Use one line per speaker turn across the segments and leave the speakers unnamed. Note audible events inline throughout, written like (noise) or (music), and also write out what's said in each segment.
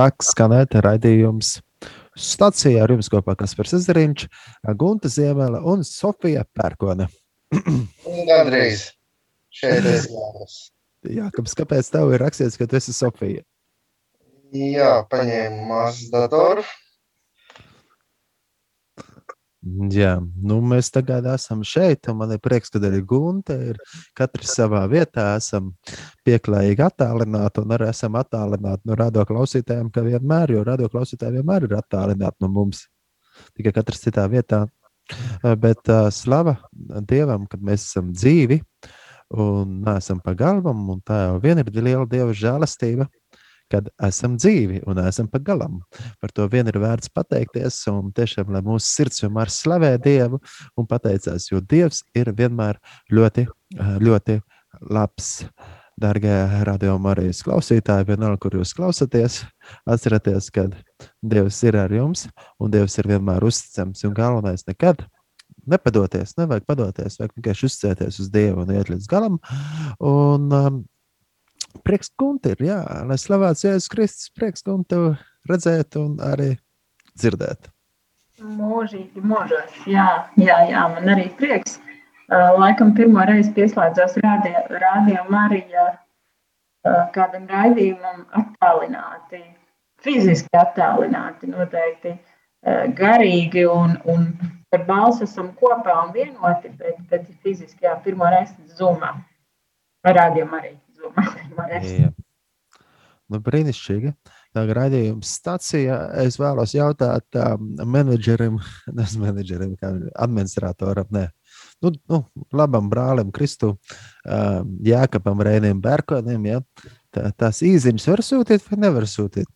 kā skanēt raidījums Stacijā ar jums kopā Kaspars Ezeriņš, Gunta Ziemela un Sofija Pērkone.
Gandrīz. Šeit es jāras.
Jā, kāpēc tev ir rakstīts, ka tu esi Sofija?
Jā, paņēmu māsas datoru.
Jā, nu mēs tagad esam šeit, un man ir prieks, ka arī Gunte ir katrs savā vietā. Esam pieklājīgi attālināti un arī esam attālināti no radio klausītājiem, kā vienmēr, jo radio klausītāji vienmēr ir attālināti no mums. Tikai katrs citā vietā. Bet uh, slava Dievam, kad mēs esam dzīvi un neesam pa galvam, un tā jau vien ir liela Dieva žēlastība kad esam dzīvi un esam pa galam. Par to vien ir vērts pateikties, un tiešām, lai mūsu sirds vienmēr slavē Dievu un pateicās, jo Dievs ir vienmēr ļoti, ļoti labs. Darbie radiokamārijas klausītāji, vienalga, kur jūs klausāties, atcerieties, ka Dievs ir ar jums un Dievs ir vienmēr uzticams. Un galvenais nekad nepadoties, nevajag padoties, vajag vienkārši uzticēties uz Dievu un iet līdz galam. Un, um, Prieks, Gunter, jā, lai slavēts Jēzus Kristus, prieks, Gunter, redzēt un arī dzirdēt.
Mūžīgi, mūžos, jā, jā, jā, man arī prieks. Laikam pirmo reizi pieslēdzos rādījumam arī kādam raidījumam attālināti, fiziski attālināti, noteikti garīgi un, un par balsu esam kopā un vienoti, bet, bet fiziski, jā, pirmo reizi zumā, rādījumam arī.
Nu, brīnišķīgi. Tā raidījuma stācijā es vēlos jautāt um, menedžerim, (laughs) nevis menedžerim, kā administratoram, ne. Nu, nu, labam brālim, Kristu, um, Jākapam, Rēniem, Bērkonim. Ja? Tā, tās īziņas var sūtīt vai nevar sūtīt?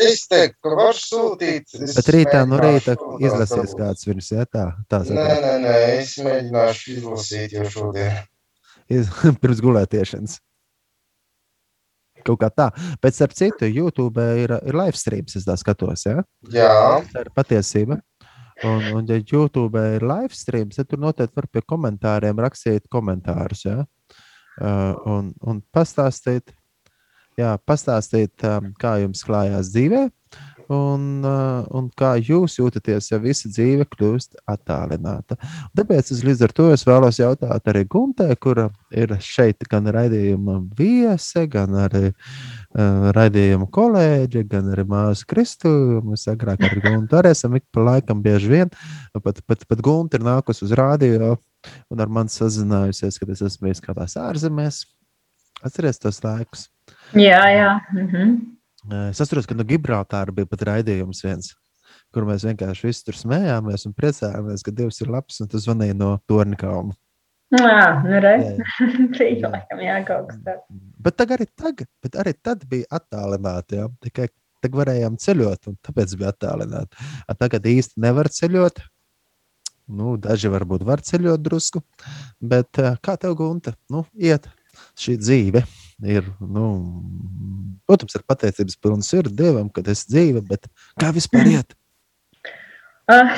Es teiktu, ka var sūtīt.
Bet rītā no rīta izlasies kāds viņus, ja tā?
Nē, nē, nē, es mēģināšu izlasīt jau šodien. (laughs)
pirms gulētiešanas. Kaut kā tā. Bet, starp citu, YouTube ir, ir live streams, es tā skatos. Ja?
Jā,
tā ir patiesība. Un, un, ja YouTube ir live streams, tad tur noteikti var pie komentāriem rakstīt komentārus. Ja? Uh, un, un pastāstīt, jā, pastāstīt, um, kā jums klājās dzīvē, uh, un kā jūs jūtaties, ja visa dzīve kļūst attālināta. Tāpēc es līdz ar to es vēlos jautāt arī Guntē, kura ir šeit gan raidījuma viese, gan arī uh, raidījuma kolēģe, gan arī māsa Kristu. Mēs agrāk ar Guntu arī esam ik pa laikam bieži vien, pat, pat, pat Gunta ir nākus uz rādio un ar mani sazinājusies, kad es esmu bijis kādās ārzemēs. Atcerieties tos laikus.
Jā, jā. Mhm.
Es atceros, ka no Gibraltāra bija pat raidījums viens, kur mēs vienkārši visi tur smējāmies un priecājāmies, ka Dievs ir labs un tas zvanīja no Tornikauma.
Jā, nu redz, bija laikam (laughs) jā, kaut kas tāds.
Bet tagad arī tagad, bet arī tad bija attālināti, jā, tikai tagad varējām ceļot un tāpēc bija attālināti. Tagad īsti nevar ceļot, nu, daži varbūt var ceļot drusku, bet kā tev, Gunta, nu, iet šī dzīve? Ir, nu, protams, ir pateicības pilna sirds Dievam, kad es dzīve, bet kā vispār iet?
Uh,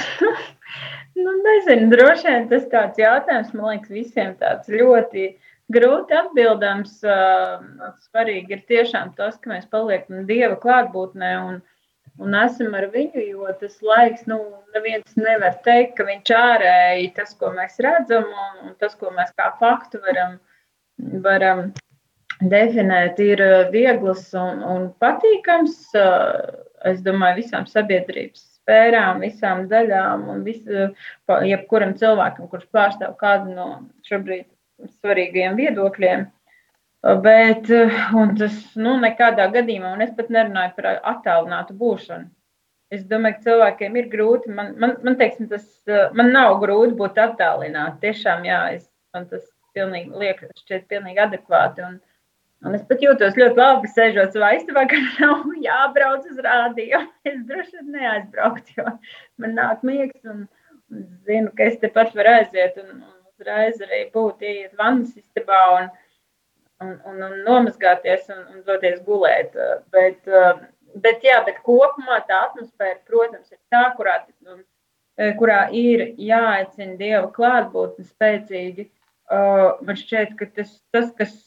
(laughs) nu, nezinu, droši vien tas tāds jautājums, man liekas, visiem tāds ļoti grūti atbildams. Uh, svarīgi ir tiešām tas, ka mēs paliekam Dieva klātbūtnē un, un esam ar viņu, jo tas laiks, nu, neviens nevar teikt, ka viņš ārēji tas, ko mēs redzam un, un tas, ko mēs kā faktu varam, varam definēt, ir eh, viegls un, un patīkams. Eh, es domāju, visām sabiedrības sfērām, visām daļām un vis, jebkuram cilvēkam, kurš pārstāv kādu no šobrīd svarīgajiem viedokļiem. Bet tas nu, nekādā gadījumā, un es pat nerunāju par attālinātu būšanu. Es domāju, ka cilvēkiem ir grūti. Man, man, man, teiksim, tas, man nav grūti būt attālināti. Tiešām, jā, es, man tas pilnīgi liekas, šķiet pilnīgi adekvāti. Un, Un es pat jūtos ļoti labi, sēžot savā istabā, ka nav jābrauc uz rādio. Es droši vien neaizbrauktu, jo man nāk miegs un, un zinu, ka es tepat varu aiziet un, un uzreiz arī būt iet vannas istabā un, un, un, un nomazgāties un, un doties gulēt. Bet, bet, jā, bet kopumā tā atmosfēra, protams, ir tā, kurā, kurā ir jāaicina Dieva klātbūtne spēcīgi. Man šķiet, ka tas, tas kas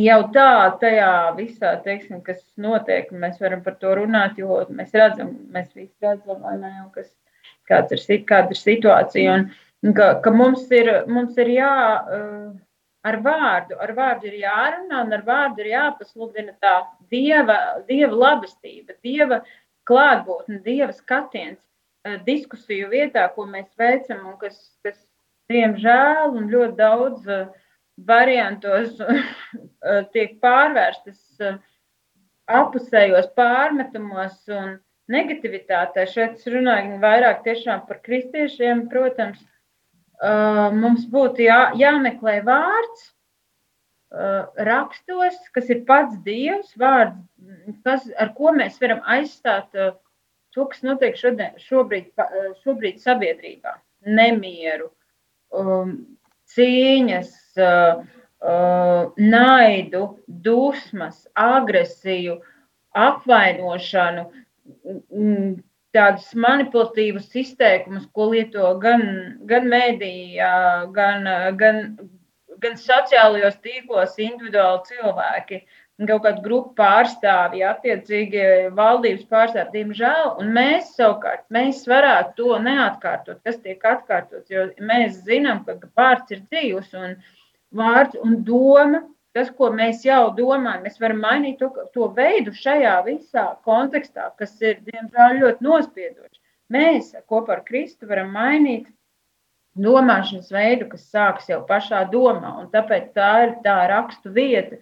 jau tā, tajā visā, teiksim, kas notiek, mēs varam par to runāt, jo mēs redzam, mēs visi redzam, ne, kas, kāda ir, kāda ir situācija. Un, ka, ka mums ir, mums ir jā, ar vārdu, ar vārdu ir jārunā, un ar vārdu ir jāpasludina tā dieva, dieva labestība, dieva klātbūtne, dieva skatiens diskusiju vietā, ko mēs veicam, un kas, kas diemžēl, un ļoti daudz uh, variantos (laughs) tiek pārvērstas apusējos pārmetumos un negativitātē. Šeit es runāju vairāk tiešām par kristiešiem. Protams, mums būtu jā, jāmeklē vārds rakstos, kas ir pats Dievs, vārds, kas, ar ko mēs varam aizstāt to, kas notiek šodien, šobrīd, šobrīd sabiedrībā. Nemieru, cīņas, naidu, dusmas, agresiju, apvainošanu, tādus manipulatīvus izteikumus, ko lieto gan, gan mēdījā, gan, gan, gan sociālajos tīklos individuāli cilvēki. Uh, kaut kāda grupa pārstāvji, attiecīgi valdības pārstāvji, diemžēl, un mēs savukārt, mēs varētu to neatkārtot, kas tiek atkārtots, jo mēs zinām, ka vārds ir dzīvs un vārds un doma, tas, ko mēs jau domājam, mēs varam mainīt to, to veidu šajā visā kontekstā, kas ir, diemžēl, ļoti nospiedoši. Mēs kopā ar Kristu varam mainīt domāšanas veidu, kas sākas jau pašā domā. Tāpēc tā ir tā rakstu vieta,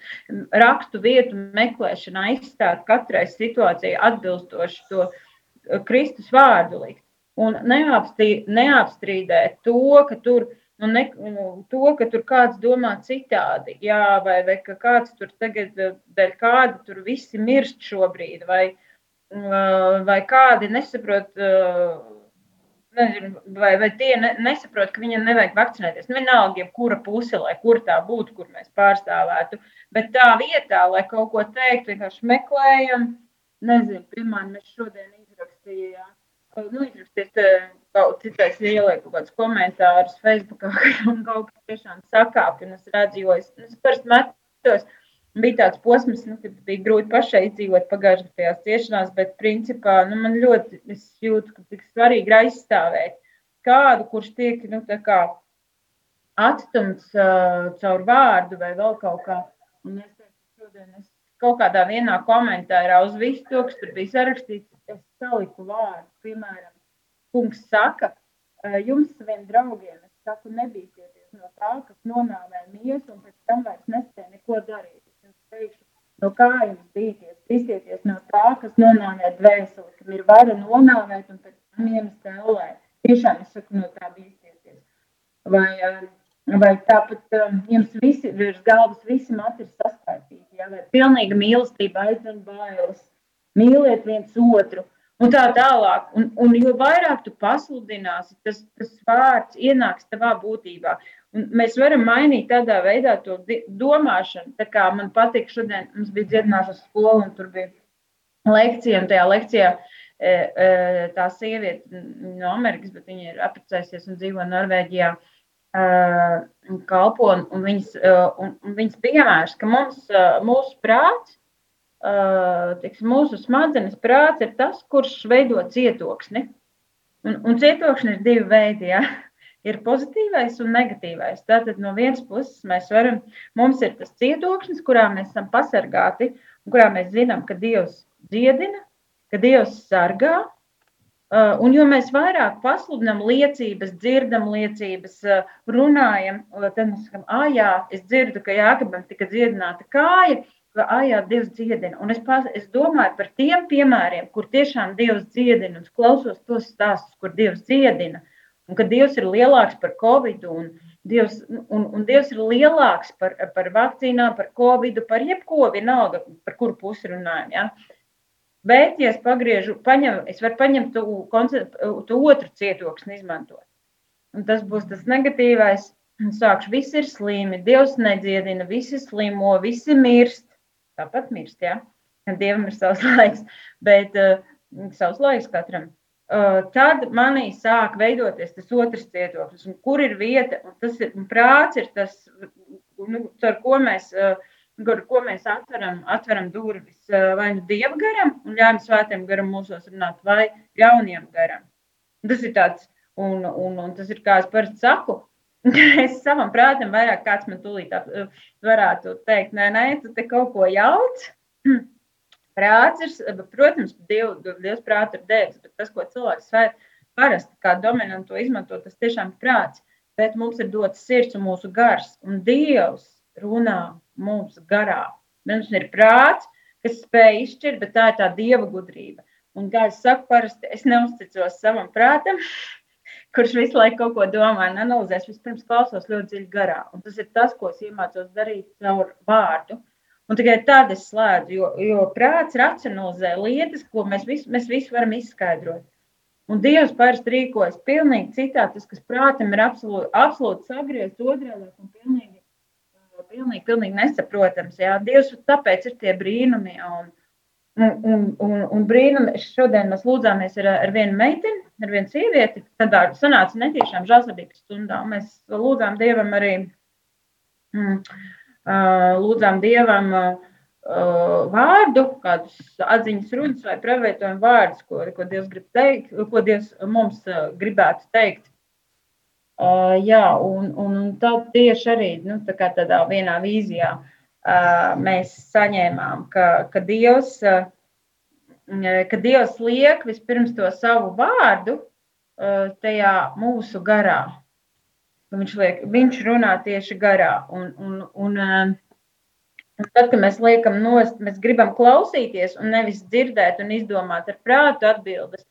rakstu vietu meklēšana, aizstāt katrai situācijai atbilstoši to eh, Kristus vārdu likt. Un neapstrīdēt to, ka tur. Nu, ne, nu, to, ka tur kāds domā citādi, jā, vai, vai ka kāds tur tagad, eh, dēļ kāda tur visi mirst šobrīd, vai, eh, vai kādi nesaprot, nezinu, vai, vai tie ne, nesaprot, ka viņam nevajag vakcinēties. Nu, vienalga, jebkura puse, lai kur tā būtu, kur mēs pārstāvētu. Bet tā vietā, lai kaut ko teiktu, vienkārši meklējam, nezinu, piemēram, mēs šodien izrakstījām. Nu, izrakstīt, kaut citais ieliek kaut kādus komentārus Facebookā, un kaut kas tiešām sakāp, un es redzu, jo es, es parasti metos, bija tāds posms, nu, kad bija grūti pašai izdzīvot pagājušajās ciešanās, bet principā nu, man ļoti jūtu, ka tik svarīgi ir aizstāvēt kādu, kurš tiek nu, atstumts uh, caur vārdu vai vēl kaut kā. Un es šodien es kaut kādā vienā komentārā uz visu to, kas tur bija sarakstīts, es saliku vārdu. Piemēram, kungs saka, jums saviem draugiem, es saku, nebīsieties no tā, kas nonāvē miesu un pēc tam vairs nespēja neko darīt teikšu, no kā jums bīties, bīsieties no tā, kas nonāvē dvēseli, kam ir vara nonāvēt un pēc tam iemest ellē. Tiešām es saku, no tā bīsieties. Vai, vai tāpat um, jums visi, virs galvas visi mati ir saskaistīti, ja? vai pilnīga mīlestība aizdzen bailes. Mīliet viens otru, un tā tālāk. Un, un jo vairāk tu pasludināsi, tas, tas vārds ienāks tavā būtībā. Un mēs varam mainīt tādā veidā to domāšanu. Tā kā man patīk, šodien mums bija dziedināšanas skola, un tur bija lekcija, un tajā lekcijā e, e, tā sieviete no Amerikas, bet viņa ir apprecējusies un dzīvo Norvēģijā. Uh, kalpo, un, un, viņas, un, un viņas piemērs, ka mums, mūsu prāts, tiks, mūsu smadzenes prāts ir tas, kurš veido cietoksni. Un, un cietokšņi ir divi veidi. Ja? (laughs) ir pozitīvais un negatīvais. Tātad no vienas puses mēs varam, mums ir tas cietokšnis, kurā mēs esam pasargāti, un kurā mēs zinām, ka Dievs dziedina, ka Dievs sargā. Uh, un jo mēs vairāk pasludinām liecības, dzirdam liecības, uh, runājam, tad mēs sakām, ah, jā, es dzirdu, ka Jākabam tika dziedināta kāja, ka, ah, jā, Dievs dziedina. Un es, pas, es domāju par tiem piemēriem, kur tiešām Dievs dziedina, un klausos tos stāstus, kur Dievs dziedina un ka Dievs ir lielāks par Covid, un Dievs, un, un Dievs ir lielāks par, par vakcīnām, par Covid, par jebko, vienalga, par kuru pusi runājam. Ja? Bet, ja es pagriežu, paņem, es varu paņemt to, to otru cietoksni, izmantot. Un tas būs tas negatīvais. Sākšu, visi ir slimi, Dievs nedziedina, visi slimo, visi mirst. Tāpat mirst. Ja? Dievam ir savs (laughs) laiks, bet uh, savs laiks katram. Uh, tad manī sāk veidoties tas otrs cietoklis, kur ir vieta, un tas ir un prāts, ir tas, nu, ar ko mēs uh, ar ko mēs atveram, atveram durvis vai nu dieva garam un ļaujam svētiem garam mūsos runāt, vai jauniem garam. Tas ir tāds, un, un, un tas ir kā es parasti saku. (laughs) Es savam prātam vairāk kāds man tūlīt varētu teikt, nē, nē, tu te kaut ko jauc. (clears throat) Prāts ir, protams, Dievs, Dievs prāts ir devis, bet tas, ko cilvēks svētā, parasti kā dominantu izmanto, tas tiešām prāts. Bet mums ir dots sirds un mūsu gars, un Dievs runā mums garā. Mums ir prāts, kas spēj izšķirt, bet tā ir tā dieva gudrība. Un, kā es saku, parasti es neusticos savam prātam, (laughs) kurš visu laiku kaut ko domā un analizēs. Vispirms klausos ļoti dziļi garā. Un tas ir tas, ko es iemācos darīt caur vārdu. Un tikai tad es slēdzu, jo, jo prāts racionalizē lietas, ko mēs visi, mēs visi varam izskaidrot. Un Dievs parasti rīkojas pilnīgi citādi. Tas, kas prātam ir absolūti, absolūti sagriezts otrādi un pilnīgi, pilnīgi, pilnīgi nesaprotams. Jā. Dievs tāpēc ir tie brīnumi. Un, Un, un, un, un brīnumi, šodien mēs lūdzāmies ar, ar vienu meiteni, ar vienu sievieti. Tad sanāca netīšām žēlsirdības stundā. Mēs lūdzām Dievam arī, mm, lūdzām Dievam vārdu, kādus atziņas runas vai pravietojumu vārdus, ko, ko Dievs grib teikt, ko Dievs mums gribētu teikt. Uh, jā, un, un tad tieši arī nu, tā tādā vienā vīzijā uh, mēs saņēmām, ka, ka, Dievs, ka Dievs liek vispirms to savu vārdu tajā mūsu garā. Viņš, liek, viņš runā tieši garā. Un, un, un, un tad, kad mēs liekam nost, mēs gribam klausīties un nevis dzirdēt un izdomāt ar prātu atbildes,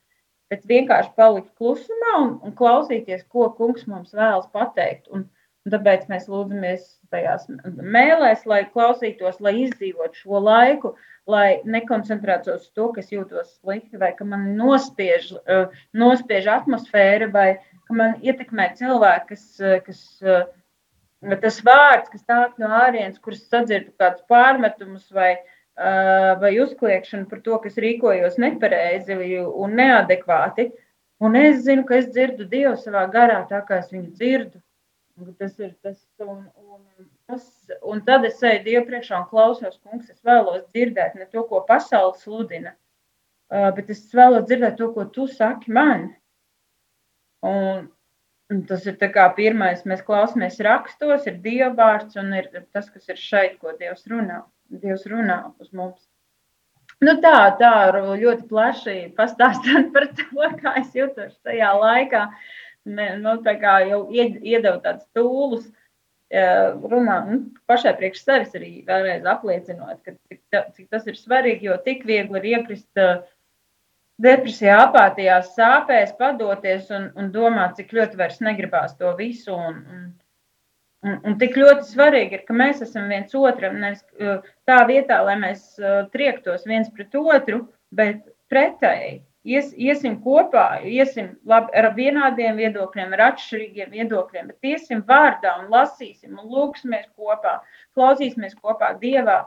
bet vienkārši palikt klusumā un, un klausīties, ko kungs mums vēlas pateikt. Un, un tāpēc mēs lūdzamies tajās mēlēs, lai klausītos, lai izdzīvotu šo laiku, lai nekoncentrētos uz to, kas jūtos slikti, vai ka man nospiež, uh, nospiež atmosfēra, vai ka man ietekmē cilvēki, kas, uh, kas uh, tas vārds, kas nāk no ārienes, kurus sadzirdu kādus pārmetumus vai, vai uzkliekšanu par to, kas rīkojos nepareizi un neadekvāti. Un es zinu, ka es dzirdu Dievu savā garā, tā kā es viņu dzirdu. Tas ir tas, un, un, tas, un tad es eju Dievu priekšā un klausos, kungs, es vēlos dzirdēt ne to, ko pasaule sludina, bet es vēlos dzirdēt to, ko tu saki man. Un, un tas ir pirmais, mēs klausāmies rakstos, ir Dieva vārds un ir tas, kas ir šeit, ko Dievs runā. Dievs runā uz mums. Nu tā, tā ļoti plaši pastāstīt par to, (laughs) kā es jūtos tajā laikā. Uh, nu, jau iedeva tādus tūlus, runā nu, pašai priekš sevis arī vēlreiz apliecinot, ka cik, cik tas ir svarīgi, jo tik viegli ir iekrist depresijā, apātijā, sāpēs, padoties un, un domāt, cik ļoti vairs negribās to visu. Un, un, un, un tik ļoti svarīgi ir, ka mēs esam viens otram, nevis tā vietā, lai mēs triektos viens pret otru, bet pretēji Ies, iesim kopā, iesim labi, ar vienādiem viedokļiem, ar atšķirīgiem viedokļiem, bet iesim vārdā un lasīsim un lūgsimies kopā, klausīsimies kopā Dievā.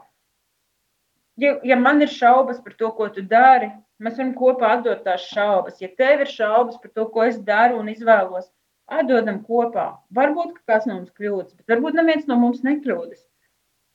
Ja, ja man ir šaubas par to, ko tu dari, mēs varam kopā atdot tās šaubas. Ja tev ir šaubas par to, ko es daru un izvēlos, atdodam kopā. Varbūt kāds no mums kļūdas, bet varbūt neviens no mums nekļūdas.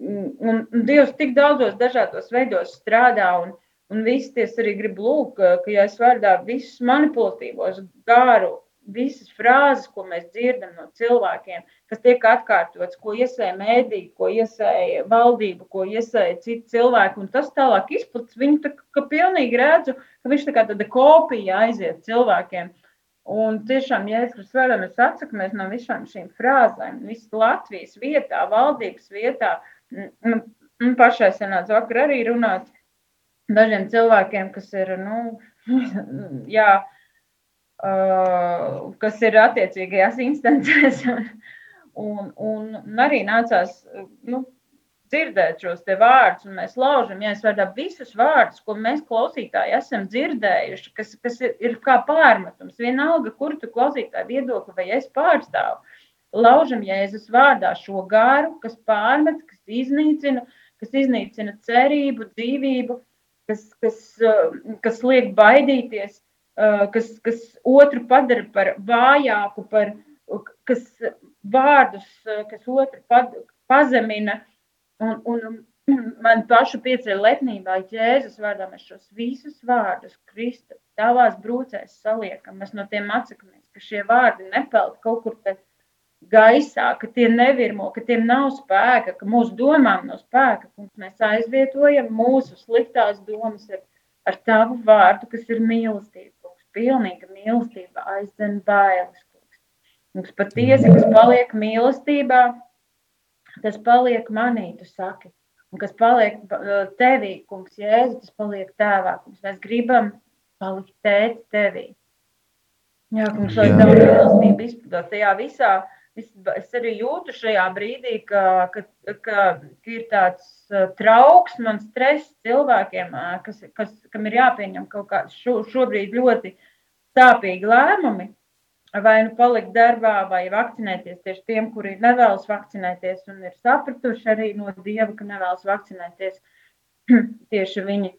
Un, un Dievs tik daudzos dažādos veidos strādā. Un, Un viss ties arī grib lūk, ka ja es vārdā visus manipulatīvos garu, visas frāzes, ko mēs dzirdam no cilvēkiem, kas tiek atkārtotas, ko iesēja mēdī, ko iesēja valdība, ko iesēja citi cilvēki, un tas tālāk izplatās. Viņu tā kā pilnīgi redzu, ka viņš tā kā tāda kopija aiziet cilvēkiem. Un tiešām, ja es mēs atsakamies no visām šīm frāzēm, visas Latvijas vietā, valdības vietā, un pašai senāts vakar arī runāt, dažiem cilvēkiem, kas ir, nu, (laughs) jā, uh, kas ir attiecīgajās instancēs. Un, (laughs) un, un arī nācās nu, dzirdēt šos te vārdus, un mēs laužam, ja es vārdā visus vārdus, ko mēs klausītāji esam dzirdējuši, kas, kas ir, ir kā pārmetums. Vienalga, kur tu klausītāji viedokli vai es pārstāvu. Laužam Jēzus vārdā šo garu, kas pārmet, kas iznīcina, kas iznīcina cerību, dzīvību, kas, kas, eh, kas liek baidīties, eh, kas, kas otru padara par vājāku, par, kas vārdus, eh, kas otru pad, pazemina. Un, un man pašu pieceļ lepnībā, Jēzus vārdā mēs šos visus vārdus, Kristu, tavās brūcēs saliekam, mēs no tiem atsakamies, ka šie vārdi nepeld kaut kur te gaisā, ka tie nevirmo, ka tiem nav spēka, ka mūsu domām nav spēka, mēs aizvietojam mūsu sliktās domas ar, ar tavu vārdu, kas ir mīlestība, kungs, pilnīga mīlestība aizdzen bailes, kungs. Kungs, patiesi, kas paliek mīlestībā, tas paliek manī, tu saki. Un kas paliek tevī, kungs, Jēzu, tas paliek tēvā. Kungs, mēs gribam palikt tēti tevī. Jā, kungs, lai tā mīlestība izpildot tajā visā. Es, es arī jūtu šajā brīdī, ka, ka, ka, ka ir tāds trauksme un stress cilvēkiem, kas, kas, kam ir jāpieņem kaut kādi šo, šobrīd ļoti sāpīgi lēmumi vai nu palikt darbā, vai vakcinēties tieši tiem, kuri nevēlas vakcinēties un ir sapratuši arī no Dieva, ka nevēlas vakcinēties. (clears throat) tieši viņi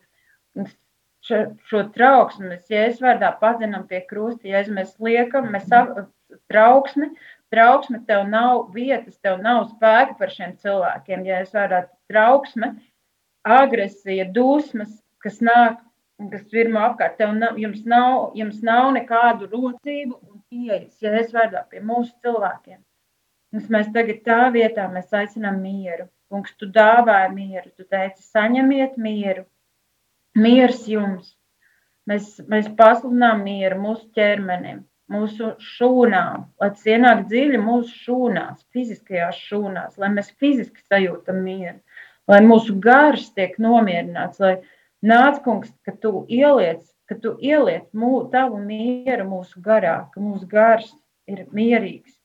šo, šo trauksmi mēs jēzus vārdā padzenam pie krusta, ja mēs liekam, mēs trauksmi, trauksme tev nav vietas, tev nav spēka par šiem cilvēkiem, ja es vārdā trauksme, agresija, dusmas, kas nāk kas virmo apkārt. Tev nav, jums, nav, jums nav nekādu rocību un pieejas, ja es vārdā pie mūsu cilvēkiem. Mums mēs tagad tā vietā mēs aicinām mieru. Kungs, tu dāvāji mieru, tu teici, saņemiet mieru. Miers jums. Mēs, mēs pasludinām mieru mūsu ķermenim, mūsu šūnām, lai tas ienāk dziļi mūsu šūnās, fiziskajās šūnās, lai mēs fiziski sajūtam mieru, lai mūsu gars tiek nomierināts, lai, Nāc, kungs, ka tu ieliec, ka tu ieliec mū, tavu mieru mūsu garā, ka mūsu gars ir mierīgs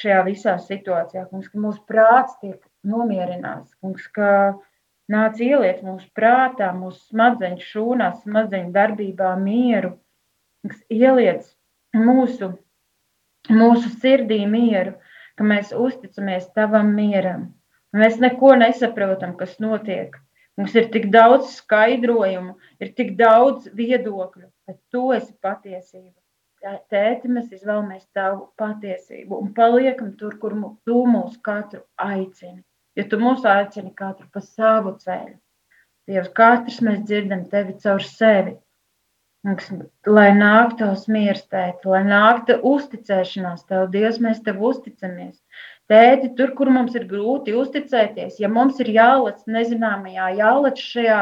šajā visā situācijā, kungs, ka mūsu prāts tiek nomierināts, kungs, ka nāc ieliec mūsu prātā, mūsu smadzeņu šūnās, smadzeņu darbībā mieru, kungs, ieliec mūsu, mūsu sirdī mieru, ka mēs uzticamies tavam mieram. Mēs neko nesaprotam, kas notiek. Mums ir tik daudz skaidrojumu, ir tik daudz viedokļu, bet tu esi patiesība. Tēti, mēs izvēlamies tavu patiesību un paliekam tur, kur tu mūs katru aicini. Ja tu mūs aicini katru pa savu ceļu, Dievs, katrs mēs dzirdam tevi caur sevi. Lai nāk tavs miers, tēt, lai nāk uzticēšanās tev, Dievs, mēs tev uzticamies. Tēti, tur, kur mums ir grūti uzticēties, ja mums ir jālec nezināmajā, jālec šajā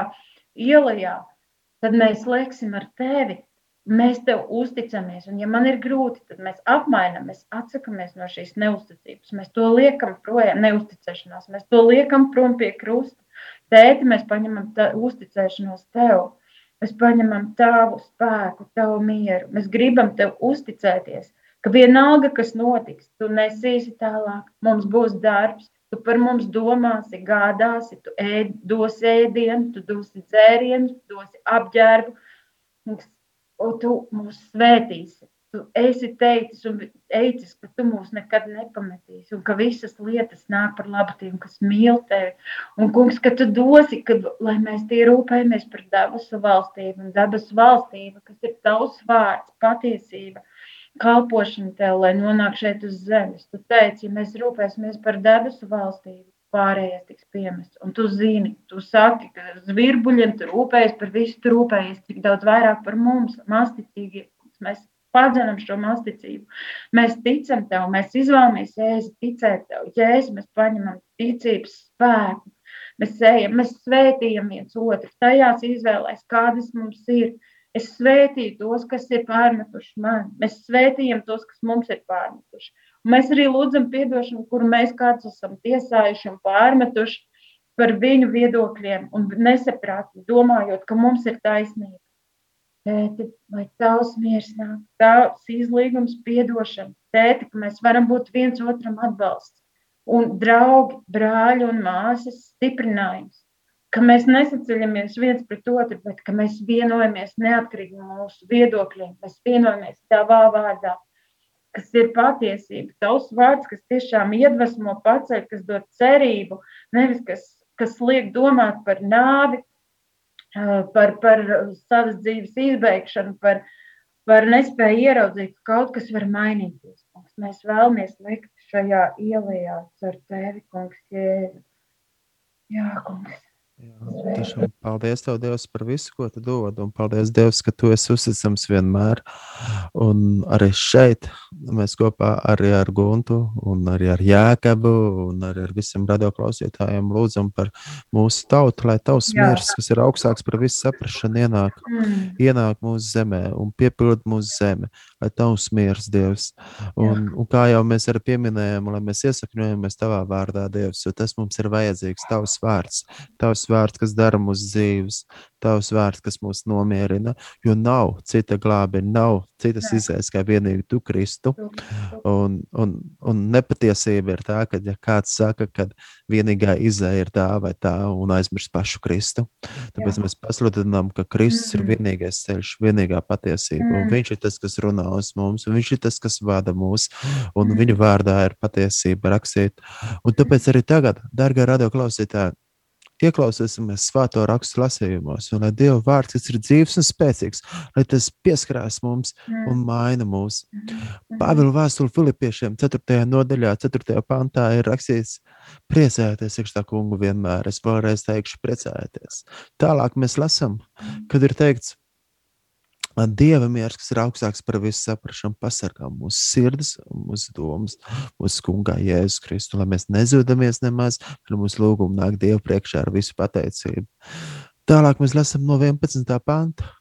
ielā, tad mēs lieksim ar tevi. Mēs tev uzticamies, un, ja man ir grūti, tad mēs apmainām, mēs atsakāmies no šīs neusticības. Mēs to liekam projām, neusticēšanās, mēs to liekam prom pie krusta. Tēti, mēs paņemam tā, uzticēšanos tev, mēs paņemam tavu spēku, tavu mieru. Mēs gribam tev uzticēties ka vienalga, kas notiks, tu nesīsi tālāk, mums būs darbs, tu par mums domāsi, gādāsi, tu ēd, dosi ēdienu, tu dosi dzērienu, dosi apģērbu, un tu mūs svētīsi. Tu esi teicis un teicis, ka tu mūs nekad nepametīsi, un ka visas lietas nāk par labu tiem, kas mīl tevi. Un, kungs, ka tu dosi, ka, lai mēs tie rūpējamies par debesu valstību, un debesu valstība, kas ir tavs vārds, patiesība, kalpošanu tev, lai nonāk šeit uz zemes. Tu teici, ja mēs rūpēsimies par debesu valstību, pārējais tiks piemests. Un tu zini, tu saki, ka zvirbuļiem tu rūpējies par visu, tu rūpējies tik daudz vairāk par mums, masticīgi. Mēs padzenam šo masticību. Mēs ticam tev, mēs izvēlamies jēzi ticēt tev. Jēzi mēs paņemam ticības spēku. Mēs ejam, mēs svētījam viens otru tajās izvēlēs, kādas mums ir. Es svētīju tos, kas ir pārmetuši man. Mēs svētījam tos, kas mums ir pārmetuši. Un mēs arī lūdzam atdošanu, kuru mēs kāds esam tiesājuši un pārmetuši par viņu viedokļiem un nesaprātīgi, domājot, ka mums ir taisnība. Tēti, lai tavs miers nāk, tavs izlīgums, piedošana, tēti, ka mēs varam būt viens otram atbalsts un draugi, brāļi un māsas stiprinājums ka mēs nesaceļamies viens pret otru, bet ka mēs vienojamies neatkarīgi no mūsu viedokļiem. Mēs vienojamies tavā vārdā, kas ir patiesība. Tavs vārds, kas tiešām iedvesmo, paceļ, kas dod cerību, nevis kas, kas liek domāt par nāvi, par, par savas dzīves izbeigšanu, par, par nespēju ieraudzīt, ka kaut kas var mainīties. Mēs vēlamies likt šajā ielā ar tevi, kungs, Jēzu. Jā, kungs.
Jā, tiešām paldies Tev, Dievs, par visu, ko Tu dod. Un paldies, Dievs, ka Tu esi uzticams vienmēr. Un arī šeit mēs kopā arī ar Guntu, un arī ar Jēkabu, un arī ar visiem radioklausītājiem lūdzam par mūsu tautu, lai Tavs miers, kas ir augstāks par visu saprašanu, ienāk,
Mm.
ienāk mūsu zemē un piepild mūsu zemi, lai Tavs miers, Dievs. Un, un kā jau mēs arī pieminējām, lai mēs iesakņojamies Tavā vārdā, Dievs, jo tas mums ir vajadzīgs, Tavs vārds. Tavs vārds, kas dara mūsu dzīves, Tavs vārds, kas mūs nomierina, jo nav cita glābe, nav citas izējas kā vienīgi Tu, Kristu. Un, un, un nepatiesība ir tā, ka ja kāds saka, ka vienīgā izēja ir tā vai tā, un aizmirst pašu Kristu. Tāpēc
Jā.
mēs pasludinām, ka Kristus ir
Mhm.
vienīgais ceļš, vienīgā patiesība.
Mm.
viņš ir tas, kas runā uz mums, viņš ir tas, kas vada mūs, un
Mhm.
viņa vārdā ir patiesība rakstīt. Un tāpēc arī tagad, darbie radioklausītāji, ieklausīsimies svēto rakstu lasījumos, un lai Dieva vārds, kas ir dzīves un spēcīgs, lai tas pieskarās mums un maina mūs. Pāvila vēstule Filipiešiem 4. nodaļā, 4. pantā ir rakstīts, priecājieties, iekšā kungu vienmēr. Es vēlreiz teikšu, priecājieties. Tālāk mēs lasām, kad ir teikts, Dieva miers, kas ir augstāks par visu saprāšanu, pasargā mūsu sirdis, mūsu domas, mūsu kungā Jēzus Kristu, lai mēs nezudamies nemaz, kad mūsu lūgumi nāk Dievu priekšā ar visu pateicību. Tālāk mēs lasām no 11. panta.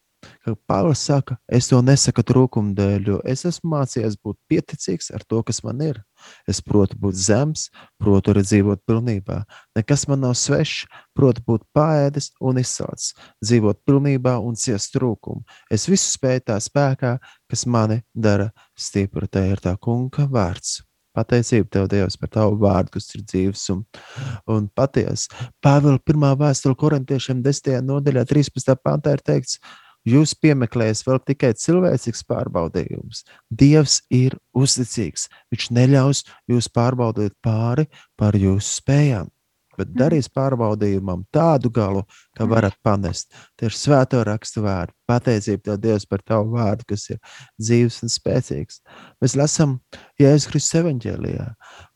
Ka Pāvils saka, es to nesaku trūkuma dēļ, jo es esmu mācījies būt pieticīgs ar to, kas man ir. Es protu būt zems, protu arī dzīvot pilnībā. Nekas man nav svešs, protu būt pāēdis un izsalcis, dzīvot pilnībā un ciest trūkumu. Es visu spēju tā spēkā, kas mani dara stipru. Tā ir tā kunga vārds. Pateicība tev, Dievs, par tavu vārdu, kas ir dzīves un, un patiesa. Pāvila pirmā vēstule korintiešiem 10. nodaļā, 13. pantā ir teikts, Jūs piemeklējat vēl tikai cilvēcīgs pārbaudījums. Dievs ir uzticīgs. Viņš neļaus jūs pārbaudīt pāri par jūsu spējām, bet darīs pārbaudījumam tādu galu, ka varat panest. Tie ir svēto rakstu vārdi. Pateicība tev, Dievs, par tavu vārdu, kas ir dzīves un spēcīgs. Mēs lasām Jēzus Kristus evanģēlijā,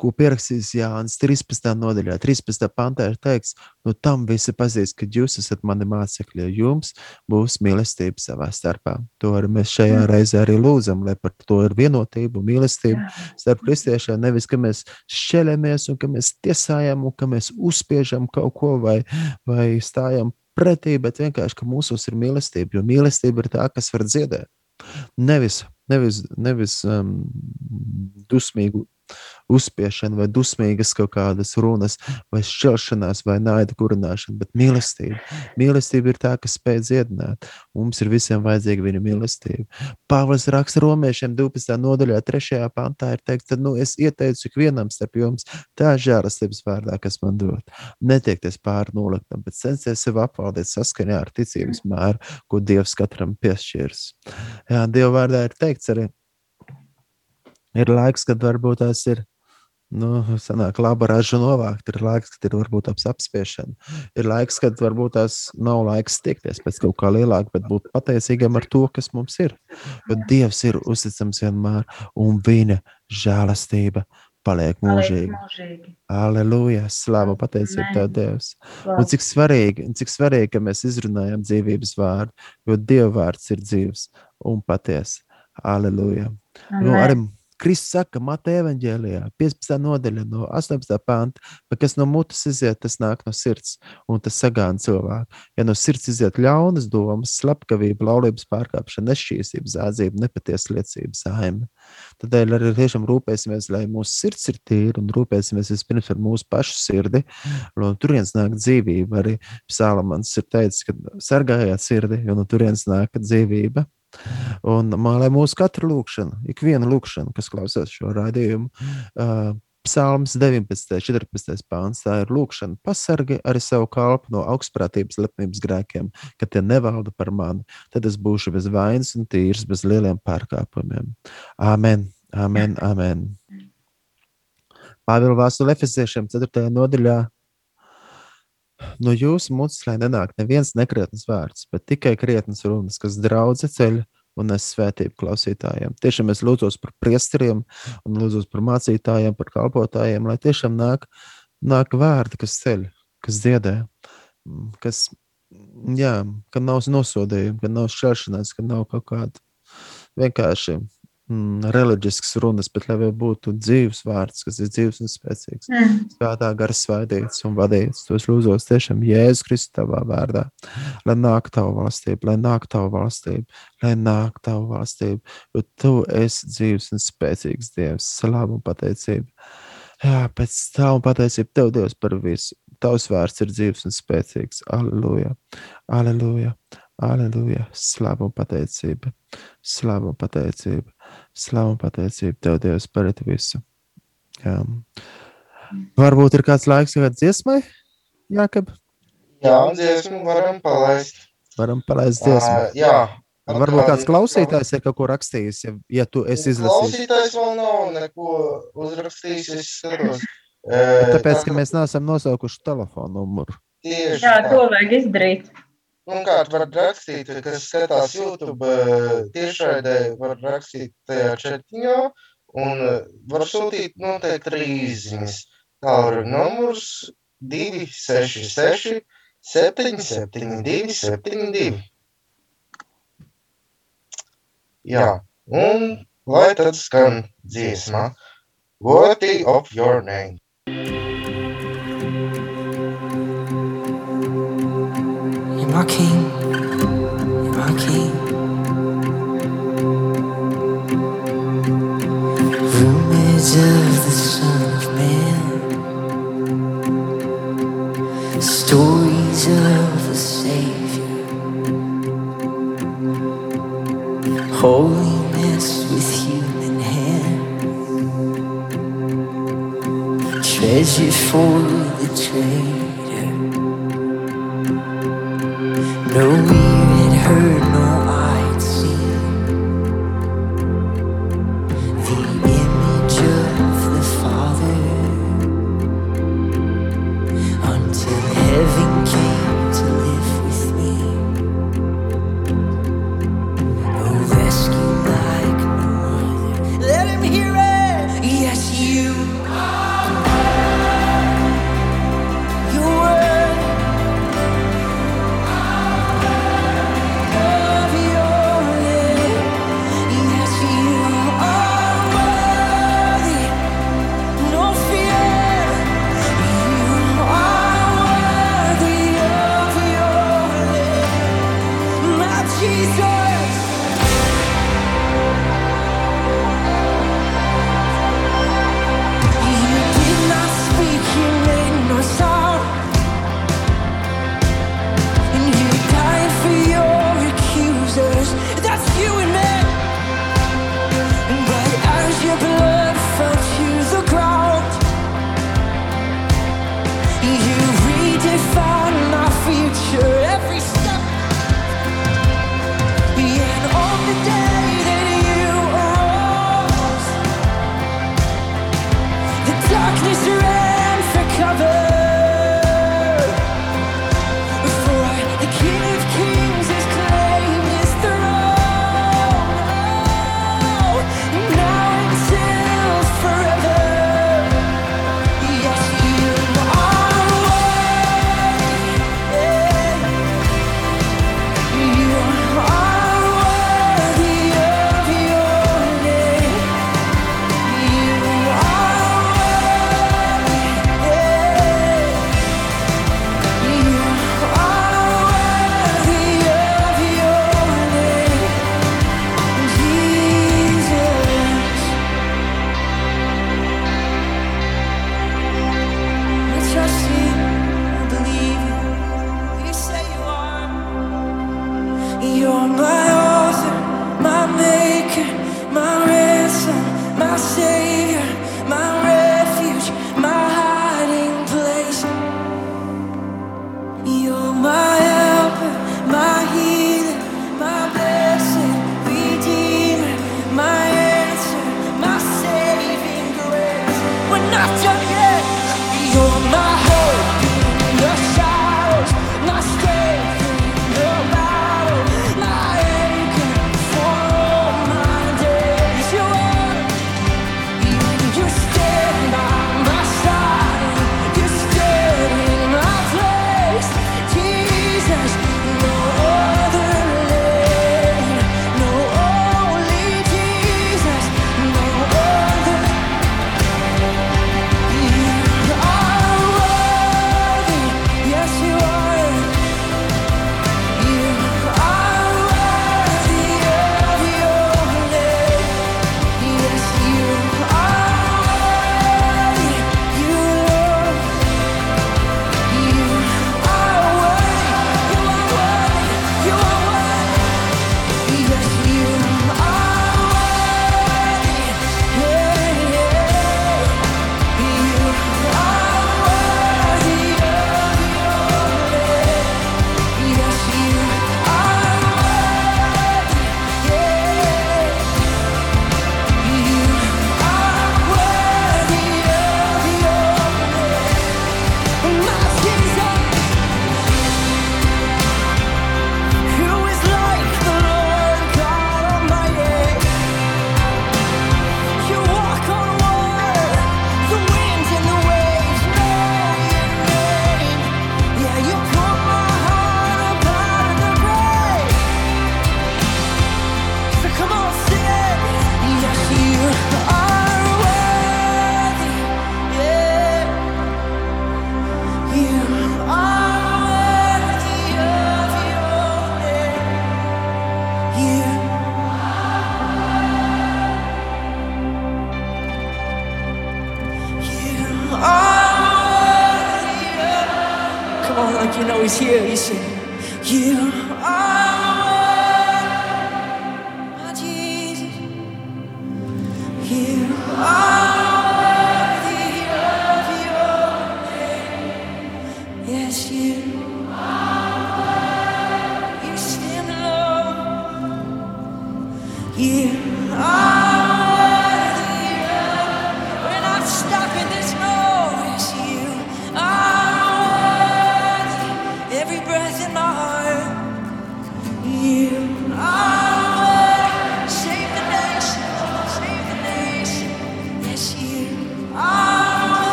ko pierakstījis Jānis 13. nodaļā, 13. pantā ir teikts, no tam visi pazīst, ka jūs esat mani mācekļi, jo jums būs mīlestība savā starpā. To arī mēs šajā
Mm.
reizē arī lūdzam, lai par to ir vienotība mīlestība starp kristiešiem. Nevis, ka mēs šķelamies un ka mēs tiesājam un ka mēs uzspiežam kaut ko vai, vai stājam pretī, bet vienkārši, ka mūsos ir mīlestība, jo mīlestība ir tā, kas var dziedēt. Nevis, nevis, nevis um, dusmīgu uzspiešana, vai dusmīgas kaut kādas runas, vai šķelšanās, vai naida kurināšana, bet mīlestība. Mīlestība ir tā, kas spēj dziedināt. Mums ir visiem vajadzīga viņa mīlestība. Pāvils raksta romiešiem 12. nodaļā, 3. pantā ir teikts, tad nu, es ieteicu ikvienam starp jums tā žēlastības vārdā, kas man dod. Netiekties pāri noliktam, bet censties sev apvaldīt saskaņā ar ticības mēru, ko Dievs katram piešķirs. Jā, Dieva vārdā ir teikts arī, ir laiks, kad varbūt tās ir. Nu, sanāk, laba raža novākt. Ir laiks, kad ir varbūt ap apspiešana. Ir laiks, kad varbūt tās nav laiks tiekties pēc kaut kā lielāka, bet būt pateicīgam ar to, kas mums ir. Jo Dievs ir uzticams vienmēr, un viņa žēlastība paliek mūžīgi. Aleluja! Slāva pateicība tev. Dievs!
Wow.
Un cik svarīgi, cik svarīgi, ka mēs izrunājam dzīvības vārdu, jo Dieva vārds ir dzīves un patiesa. Aleluja! Nu, arī Kristus saka, Mateja evanģēlijā, 15. nodaļa, no 18. panta, bet kas no mutes iziet, tas nāk no sirds, un tas sagāna cilvēku. Ja no sirds iziet ļaunas domas, slepkavība, laulības pārkāpšana, nešķīstība, zādzība, nepatiesa liecība, saime. Tādēļ arī tiešām rūpēsimies, lai mūsu sirds ir tīra un rūpēsimies vispirms par mūsu pašu sirdi. No turienes nāk dzīvība. Arī Psalmans ir teicis, ka sargājiet sirdi, jo no turienes nāk dzīvība. Un lai mūsu katra lūkšana, ikviena lūkšana, kas klausās šo raidījumu, uh, Psalms 19, 14. pāns, tā ir lūkšana. Pasargi arī savu kalpu no augstprātības, lepnības grēkiem, ka tie nevalda par mani. Tad es būšu bez vainas un tīrs, bez lieliem pārkāpumiem. Amen, amen, amen. Pāvila vēstule Efeziešiem 4. nodaļā. No jūsu mutes, lai nenāk neviens nekrietns vārds, bet tikai krietnas runas, kas draudze ceļ un nes svētību klausītājiem. Tiešām es lūdzos par priesteriem un lūdzos par mācītājiem, par kalpotājiem, lai tiešām nāk, nāk vārdi, kas ceļ, kas dziedē. mm, kas, jā, ka nav nosodījuma, ka nav šķelšanās, ka nav kaut kāda vienkārši mm, reliģisks runas, bet lai būtu dzīves vārds, kas ir dzīves un spēcīgs,
Mm.
svētā gara svaidīts un vadīts. Tos lūdzos tiešām Jēzus Kristus tavā vārdā, lai nāk tava valstība, lai nāk tava valstība, lai nāk tava valstība, jo tu esi dzīves un spēcīgs Dievs, slavu un pateicību. Jā, pēc tavu pateicību tev, Dievs, par visu. Tavs vārds ir dzīves un spēcīgs. Aleluja, aleluja, aleluja. Slavu un pateicība, slavu un pateicība, slavu un pateicība tev, Dievs, par visu. Jā. Varbūt ir kāds laiks, kad dziesmai, Jākab,
Jā, dziesmu varam palaist.
varam palaist dziesmu.
Ā, Jā.
Varbūt kāds klausītājs ir kaut ko rakstījis, ja, ja tu esi izlasījis.
Klausītājs vēl nav neko uzrakstījis, es skatos.
Tāpēc, ka mēs neesam nosaukuši telefonu numuru.
Tieši
Jā,
tā.
to vajag izdarīt.
Kā var rakstīt, kas skatās YouTube eh, tiešraidē, var rakstīt tajā chatiņā un eh, var sūtīt noteikti arī izziņas. Tālruņa numurs 266 772 72. Jā, un lai tad skan dziesma Worthy of your name.
You're my king. You're my king. Rumors of the Son of Man. Stories of the Savior. Holiness with human hands. Treasure for the trader.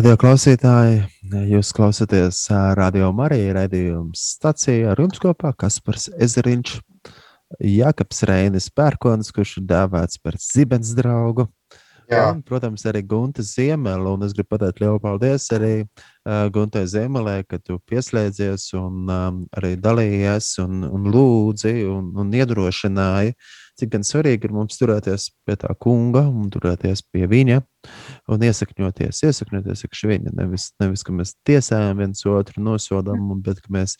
Radio klausītāji, jūs klausāties Radio Marija raidījuma stācijā ar jums kopā Kaspars Ezeriņš, Jākaps Reinis Pērkons, kurš ir dēvēts par zibens draugu.
Jā,
Un, protams, arī Gunta Ziemela. Un es gribu pateikt lielu paldies arī uh, Guntai Ziemelē, ka tu pieslēdzies un um, arī dalījies un, un lūdzi un, un iedrošināji, cik gan svarīgi ir mums turēties pie tā kunga un turēties pie viņa un iesakņoties, iesakņoties iekš viņa. Nevis, nevis, ka mēs tiesājam viens otru, nosodām, un- bet ka mēs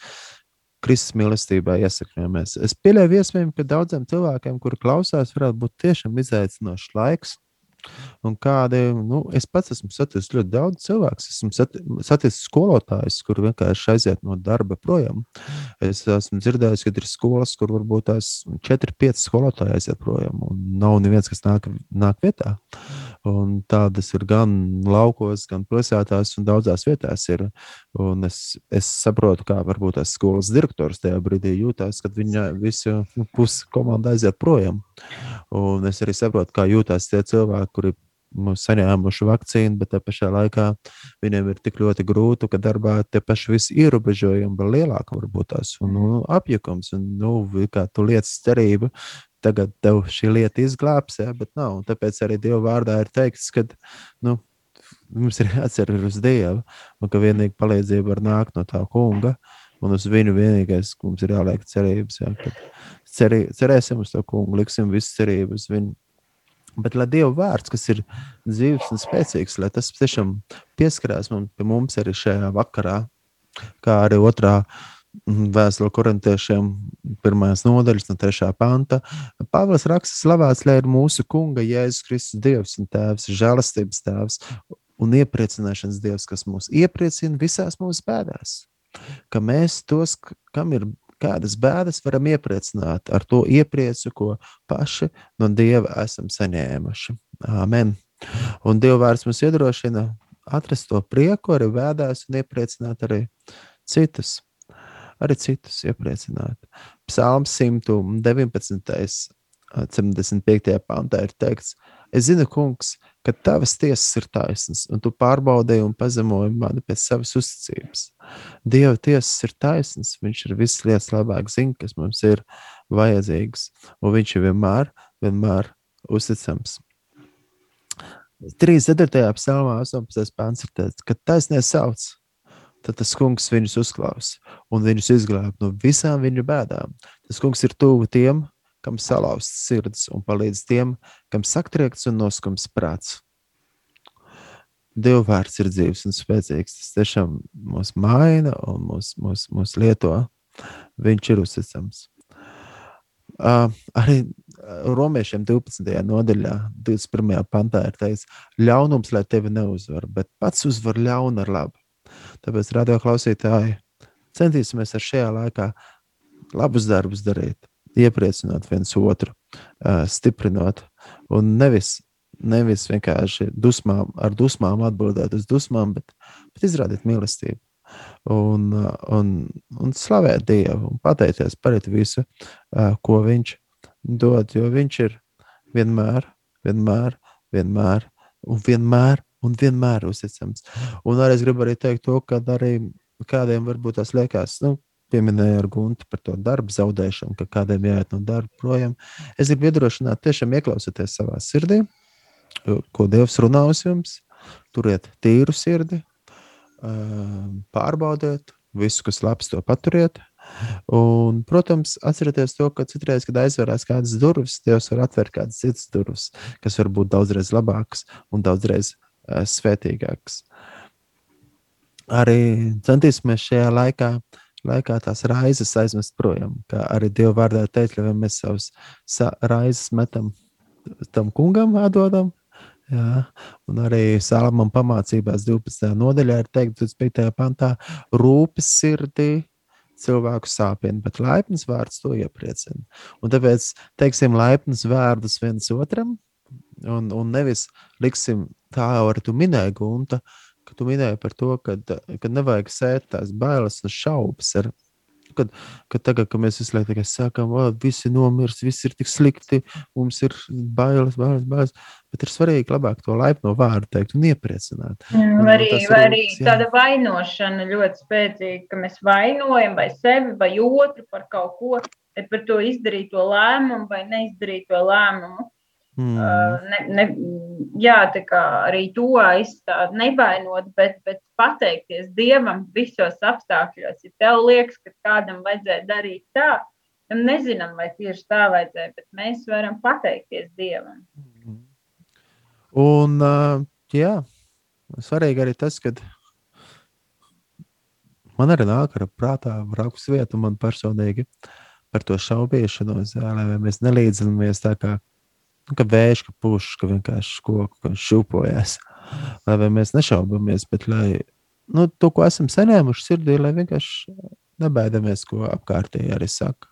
Kristus mīlestībā iesakņojamies. Es pieļauju, iespējams, ka daudziem cilvēkiem, kuri klausās, varētu būt tiešām izaicinošs laiks. Un kādi, nu, es pats esmu saticis ļoti daudz cilvēku. Esmu sati- saticis skolotājus, kur vienkārši aiziet no darba projām. Es esmu dzirdējis, ka ir skolas, kur varbūt tās 4, 5 skolotāji aiziet projām, un nav neviens, kas nāk, nāk vietā. Un tādas ir gan laukos, gan pilsētās, un daudzās vietās ir. Un es, es saprotu, kā varbūt tas skolas direktors tajā brīdī jūtas, kad viņa visa nu, pusi komanda aiziet projām. Un es arī saprotu, kā jūtas tie cilvēki, kuri mums saņēmuši vakcīnu, bet tajā pašā laikā viņiem ir tik ļoti grūti, ka darbā tie paši visi ierobežojumi vēl lielāki varbūt tās un nu, apjukums. Un, nu, kā tu lietas cerību, tagad tev šī lieta izglābs, ja, bet nav. Un tāpēc arī Dieva vārdā ir teikts, ka nu, mums ir jāatcer uz Dievu, un ka vienīgi palīdzība var nākt no tā kunga. Un uz viņu vienīgais, ka mums ir jāliek cerības. Ja, cerī, cerēsim uz to kungu, liksim visu cerību uz viņu. Bet lai Dieva vārds, kas ir dzīves un spēcīgs, lai tas tiešām pieskarās mums, mums arī šajā vakarā, kā arī otrā vēstule korintiešiem, pirmās nodaļas, no trešā panta. Pāvils raksta, slavēts, lai ir mūsu kunga Jēzus Kristus Dievs un Tēvs, žēlastības Tēvs un iepriecināšanas Dievs, kas mūs iepriecina visās mūsu bēdās. Ka mēs tos, kam ir kādas bēdas, varam iepriecināt ar to iepriecu, ko paši no Dieva esam saņēmuši. Āmen. Un Dieva vārds mums iedrošina atrast to prieku, arī vēdās un iepriecināt arī citus. Arī citus iepriecināt. Psalms 119. 75. pantā ir teikts, es zinu, kungs, ka tavas tiesas ir taisnas, un tu pārbaudīji un pazemoji mani pēc savas uzticības. Dieva tiesas ir taisnas, viņš ir visas lietas labāk zina, kas mums ir vajadzīgas, un viņš ir vienmēr, vienmēr uzticams. 34. psalmā 18. pāns ir teikts, ka taisnē sauc, tad tas kungs viņus uzklausa un viņus izglāb no visām viņu bēdām. Tas kungs ir tuvu tiem, kam salauzts sirds, un palīdz tiem, kam saktriekts un noskums prāts. Dieva vārds ir dzīves un spēcīgs. Tas tiešām mūs maina un mūs, mūs, mūs lieto. Viņš ir uzticams. Uh, arī romiešiem 12. nodaļā, 21. pantā ir teikts, ļaunums, lai tevi neuzvar, bet pats uzvar ļaunu ar labu. Tāpēc, radio klausītāji, centīsimies ar šajā laikā labus darbus darīt, iepriecināt viens otru, stiprinot. Un nevis, nevis vienkārši dusmām, ar dusmām atbildēt uz dusmām, bet, bet izrādīt mīlestību. Un, un, un slavēt Dievu un pateikties par visu, ko Viņš dod, jo Viņš ir vienmēr, vienmēr, vienmēr un vienmēr, un vienmēr uzticams. Un arī es gribu arī teikt to, ka arī kādiem varbūt tas liekas, nu, pieminēja ar Guntu par to darbu zaudēšanu, ka kādiem jāiet no darba projām. Es gribu iedrošināt, tiešām ieklausieties savā sirdī, ko Dievs runā uz jums. Turiet tīru sirdi, pārbaudiet visu, kas labs, to paturiet. Un, protams, atcerieties to, ka citreiz, kad aizverās kādas durvis, Dievs var atvērt kādas citas durvis, kas var būt daudzreiz labākas un daudzreiz uh, svētīgākas. Arī centīsimies šajā laikā laikā tās raizes aizmest projām. Kā arī Dieva vārdā teikt, lai mēs savus raizes metam tam kungam, atdodam. Jā, un arī Salamam pamācībās 12. nodaļā ir teikt, 25. pantā, rūpes sirdī cilvēku sāpina, bet laipns vārds to iepriecina. Un tāpēc teiksim laipnus vārdus viens otram, un, un nevis liksim tā, ar tu minēji, Gunta, ka tu minēji par to, ka, ka nevajag sēt tās bailes un šaubas. Ar, kad, kad tagad, kad mēs visu laiku sakām, ka visi nomirs, viss ir tik slikti, mums ir bailes, bailes, bailes. Bet ir svarīgi labāk to laipno vārdu teikt un iepriecināt.
Un, arī, vai arī jā. tāda vainošana ļoti spēcīga, ka mēs vainojam vai sevi vai otru par kaut ko, bet par to izdarīto lēmumu vai neizdarīto lēmumu. Mm. Uh, ne, ne, jā, tā kā arī to aizstāt, nevainot, bet, bet pateikties Dievam visos apstākļos. Ja tev liekas, ka kādam vajadzēja darīt tā, tad nezinām, vai tieši tā vajadzēja, bet mēs varam pateikties Dievam. Mm.
Un, uh, jā, svarīgi arī tas, ka man arī nāk ar prātā rakstus vietu man personīgi par to šaubīšanos, lai mēs nelīdzinamies tā kā nu, ka vējš, ka puš, ka vienkārši koku šūpojas. Lai mēs nešaubamies, bet lai nu, to, ko esam saņēmuši sirdī, lai vienkārši nebaidamies, ko apkārtēji arī saka.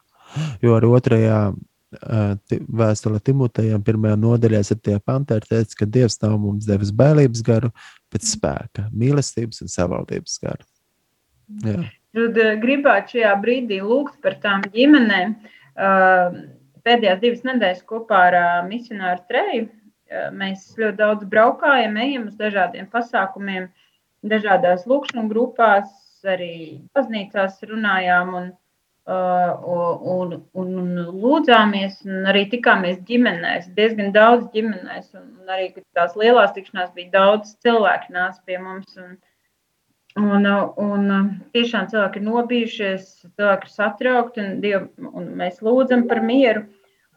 Jo arī otrajā vēstulē Timotejam, pirmajā nodaļā, ir tie panti, ir teicis, ka Dievs nav mums devis bailības garu, bet spēka, mīlestības un savaldības garu. Jā.
Tad gribētu šajā brīdī lūgt par tām ģimenēm. Uh, pēdējās divas nedēļas kopā ar uh, misionāru treju. Uh, mēs ļoti daudz braukājam, ejam uz dažādiem pasākumiem, dažādās lūkšanas grupās, arī baznīcās runājām un, un, un, un lūdzāmies, un arī tikāmies ģimenēs, diezgan daudz ģimenēs, un, un arī tās lielās tikšanās bija daudz cilvēku nāca pie mums. Un, Un, un tiešām cilvēki ir nobijušies, cilvēki ir satraukti, un, Diev, un mēs lūdzam par mieru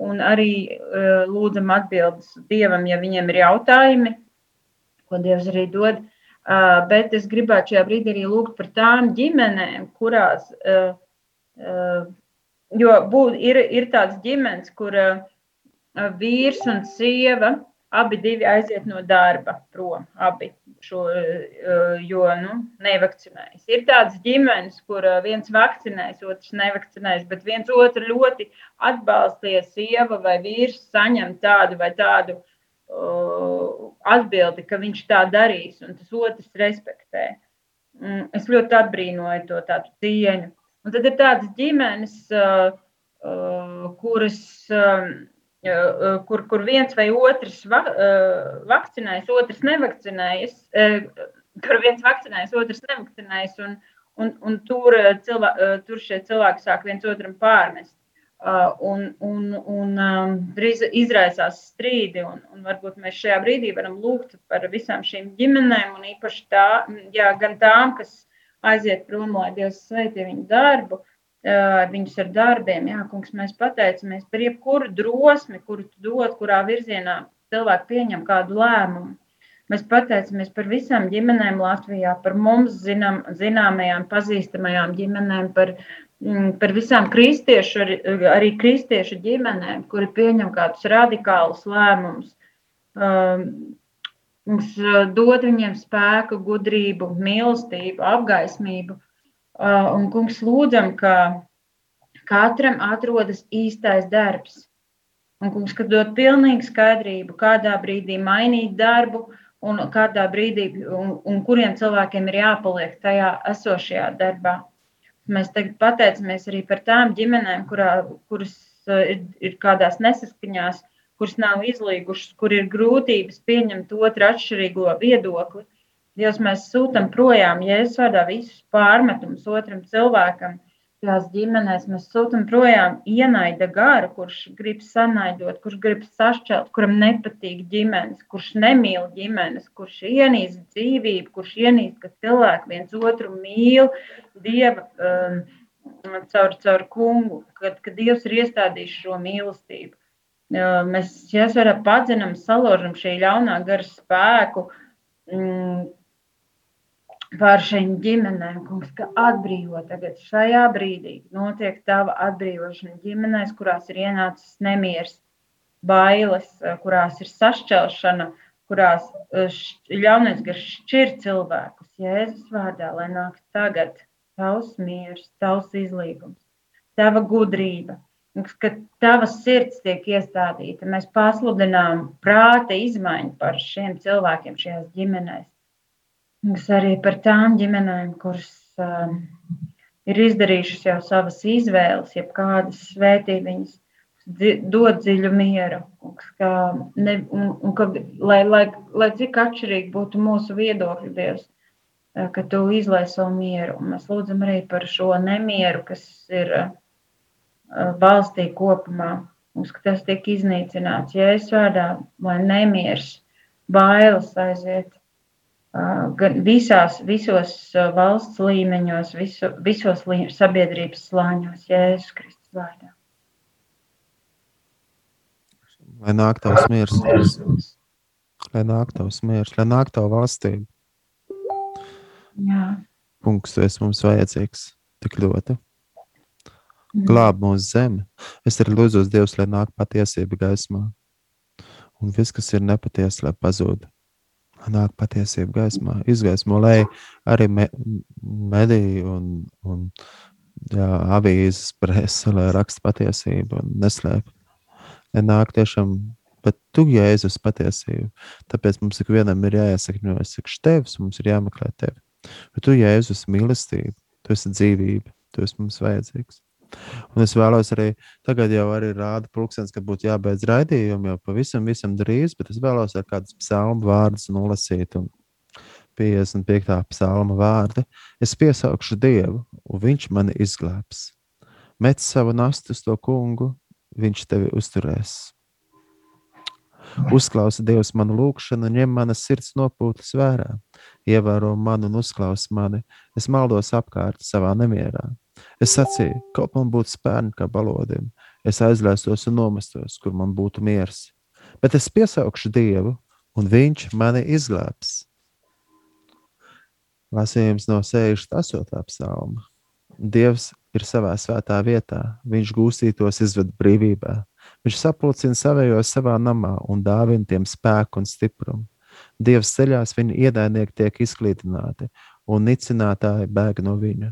un arī uh, lūdzam atbildes Dievam, ja viņiem ir jautājumi, ko Dievs arī dod. Uh, bet es gribētu šajā brīdī arī lūgt par tām ģimenēm, kurās, uh, uh, jo būt, ir, ir tāds ģimenes, kur uh, vīrs un sieva abi divi aiziet no darba prom, abi šo, eh, jo nu, nevakcinējas. Ir tādas ģimenes, kur eh, viens vakcinējas, otrs nevakcinējas, bet viens otru ļoti atbalstīja, sieva vai vīrs saņem tādu vai tādu uh, atbildi, ka viņš tā darīs, un tas otrs respektē. Mm, es ļoti atbrīnoju to tādu cieņu. Un tad ir tādas ģimenes, uh, uh, kuras. Uh, kur, kur viens vai otrs va, vakcinējas, otrs nevakcinējas, kur viens vakcinējas, otrs nevakcinējas, un, un, un tur, cilvē, tur šie cilvēki sāk viens otram pārmest. Un, un, un drīz izraisās strīdi, un, un varbūt mēs šajā brīdī varam lūgt par visām šīm ģimenēm, un īpaši tā, jā, gan tām, kas aiziet prom, lai Dievs sveitī viņu darbu, viņus ar darbiem. Jā, kungs, mēs pateicamies par jebkuru drosmi, kuru tu dod, kurā virzienā cilvēki pieņem kādu lēmumu. Mēs pateicamies par visām ģimenēm Latvijā, par mums zinām, zināmajām, pazīstamajām ģimenēm, par, mm, par visām kristiešu, arī, arī kristiešu ģimenēm, kuri pieņem kādus radikālus lēmumus. Um, mums dod viņiem spēku, gudrību, mīlestību, apgaismību. Uh, un, kungs, lūdzam, ka katram atrodas īstais darbs. Un, kungs, ka dod pilnīgu skaidrību, kādā brīdī mainīt darbu, un kādā brīdī, un, un kuriem cilvēkiem ir jāpaliek tajā esošajā darbā. Mēs tagad pateicamies arī par tām ģimenēm, kurā, kuras ir, ir kādās nesaskaņās, kuras nav izlīgušas, kur ir grūtības pieņemt otru atšķirīgo viedokli. Dievs, mēs sūtām projām, es vārdā visus pārmetumus otram cilvēkam, tajās ģimenēs mēs sūtām projām ienaida garu, kurš grib sanaidot, kurš grib sašķelt, kuram nepatīk ģimenes, kurš nemīl ģimenes, kurš ienīst dzīvību, kurš ienīst, ka cilvēki viens otru mīl, Dieva um, caur, caur kungu, kad, kad Dievs ir iestādījis šo mīlestību. Uh, mēs, varam padzinam, saložam šī ļaunā gara spēku, mm, pār šīm ģimenēm, kungs, ka atbrīvo tagad šajā brīdī. Notiek tava atbrīvošana ģimenēs, kurās ir ienācis nemieris, bailes, kurās ir sašķelšana, kurās eh, ļaunais gars šķir cilvēkus. Jēzus vārdā, lai nāk tagad tavs miers, tavs izlīgums, tava gudrība. Kad tava sirds tiek iestādīta, mēs pasludinām prāta izmaiņu par šiem cilvēkiem šajās ģimenēs Mums arī par tām ģimenēm, kuras uh, ir izdarījušas jau savas izvēles, jeb kādas svētības, dod dziļu mieru. Ka ne, un, un ka, lai, lai, lai cik atšķirīgi būtu mūsu viedokļi, Dievs, ka tu izlaiž savu mieru. Un mēs lūdzam arī par šo nemieru, kas ir uh, valstī kopumā. Mums tas tiek iznīcināts. Ja es vārdā, lai nemieris, bailes aiziet gan visās, visos valsts līmeņos, visu, visos lī, sabiedrības slāņos, Jēzus Kristus vārdā.
Lai nāk tavs miers, lai nāk tavs miers, lai nāk tava valstība.
Jā.
Kungs, tu esi mums vajadzīgs tik ļoti. Glāb mūsu zemi. Es arī lūdzu Dievs, lai nāk patiesība gaismā. Un viss, kas ir nepatiesa, lai pazūd nāk patiesība gaismā, izgaismo, lai arī me, mediji un, un jā, avīzes presa, lai raksta patiesību un neslēp. Lai nāk tiešām, bet tu, Jēzus, patiesību. Tāpēc mums ikvienam ir jāiesakņojas, cik tevs mums ir jāmeklē tevi. Bet tu, Jēzus, mīlestība, tu esi dzīvība, tu esi mums vajadzīgs. Un es vēlos arī, tagad jau arī rāda pulkstenis, ka būtu jābeidz raidījumi jau pavisam visam drīz, bet es vēlos ar kādus psalmu vārdus nolasīt. Un 55. psalma vārdi. Es piesaukšu Dievu, un Viņš mani izglābs. Met savu nastu uz to kungu, Viņš tevi uzturēs. Uzklausa Dievs manu lūgšanu, ņem manas sirds nopūtas vērā, ievēro mani un uzklaus mani. Es maldos apkārt savā nemierā. Es sacīju, kaut man būtu spērni kā balodiem, es aizlēstos un nomestos, kur man būtu miers. Bet es piesaukšu Dievu, un Viņš mani izglābs. Lasījums no 68. psalma. Dievs ir savā svētā vietā, Viņš gūstītos izved brīvībā. Viņš sapulcina savējos savā namā un dāvina tiem spēku un stiprumu. Dievs ceļās viņa ienaidnieki tiek izklīdināti, un nicinātāji bēg no viņa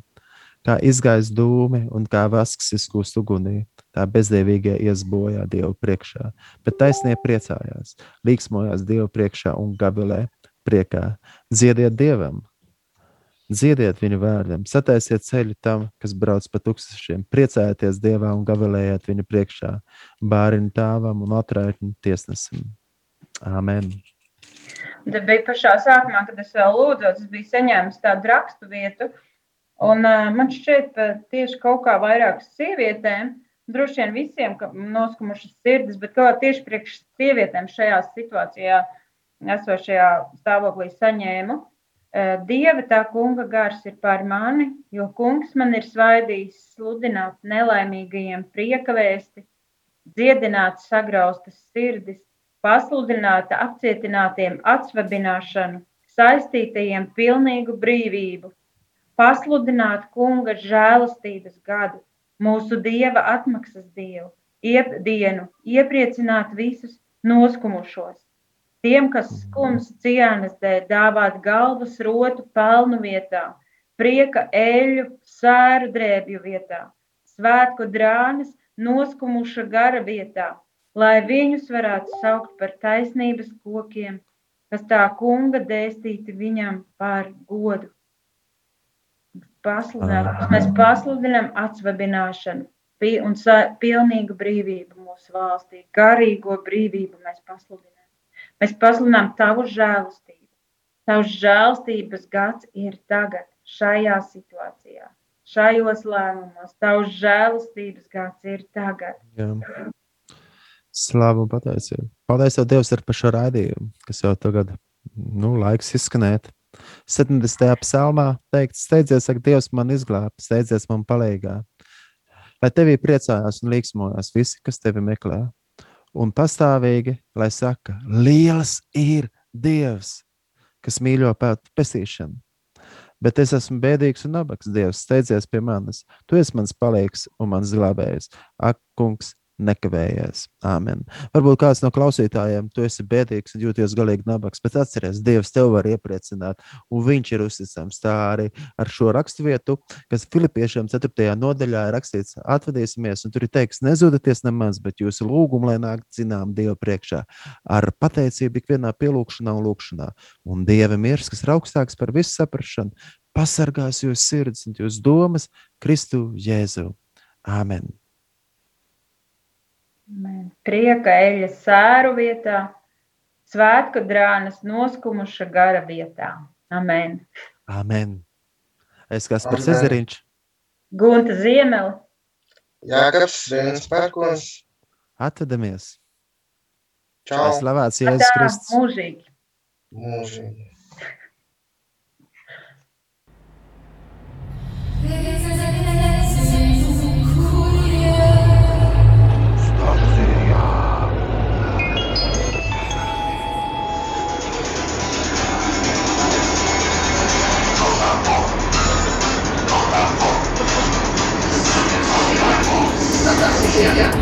kā izgaisa dūmi un kā vasks izkūst ugunī. Tā bezdevīgie ies bojā Dievu priekšā, bet taisnie priecājās, līksmojās Dievu priekšā un gavilē priekā. Dziediet Dievam, dziediet viņa vārdam, sataisiet ceļu tam, kas brauc pa tukšiem, priecājieties Dievā un gavilējiet viņa priekšā, bāriņu tāvam un atraitņu tiesnesim. Āmen!
Tas bija pašā sākumā, kad es vēl lūdzu, es biju saņēmis tādu rakstu vietu, uh, Un man šķiet, ka tieši kaut kā vairāk sievietēm, droši vien visiem noskumušas sirdis, bet kā tieši priekš sievietēm šajā situācijā, esošajā stāvoklī saņēmu. Dieva tā kunga gars ir pār mani, jo kungs man ir svaidījis sludināt nelaimīgajiem priekavēsti, dziedināt sagraustas sirdis, pasludināt apcietinātiem atsvabināšanu, saistītajiem pilnīgu brīvību pasludināt kunga žēlastības gadu, mūsu dieva atmaksas dievu, iep, dienu, iepriecināt visus noskumušos. Tiem, kas skums cienas dēļ, dāvāt galvas rotu pelnu vietā, prieka eļu, sēru drēbju vietā, svētku drānas noskumuša gara vietā, lai viņus varētu saukt par taisnības kokiem, kas tā kunga dēstīti viņam par godu. Pasludinām, mēs pasludinām atsvabināšanu un pilnīgu brīvību mūsu valstī, garīgo brīvību mēs pasludinām. Mēs pasludinām tavu žēlastību. Tavs žēlastības gads ir tagad, šajā situācijā, šajos lēmumos. Tavs žēlastības gads ir tagad.
Jā. Slavu un pateicību. Paldies, Dievs, ar par šo raidījumu, kas jau tagad, nu, laiks izskanēt. 70. psalmā teikts, steidzies, saka, Dievs man izglāb, steidzies man palīgā. Lai tevī priecājās un līksmojās visi, kas tevi meklē. Un pastāvīgi, lai saka, liels ir Dievs, kas mīļo pestīšanu. Bet es esmu bēdīgs un nabaks Dievs, steidzies pie manis. Tu esi mans palīgs un mans glābējs. Ak, kungs, nekavējies. Āmen. Varbūt kāds no klausītājiem, tu esi bēdīgs un jūties galīgi nabaks, bet atceries, Dievs tev var iepriecināt, un Viņš ir uzticams. Tā arī ar šo raksturvietu, kas Filipiešiem 4. nodaļā ir rakstīts, atvedīsimies, un tur ir teikts, nezudieties nemaz, bet jūsu lūgumu, lai nāk zinām Dievu priekšā, ar pateicību ikvienā pielūgšanā un lūgšanā. Un Dieva miers, kas ir augstāks par visu saprašanu, pasargās jūsu sirds un jūsu domas Kristu Jēzu. Āmen.
Amen. Prieka eļļa sēru vietā, svētku drānas noskumuša gara vietā. Amen.
Amen. Es kā
Amen.
spērs ezeriņš.
Gunta Ziemeli.
Jākaps, viens pērkons.
Atvedamies. Lai
Čau.
slavēts Jēzus Kristus.
mūžīgi.
Mūžīgi.
yeah. yeah.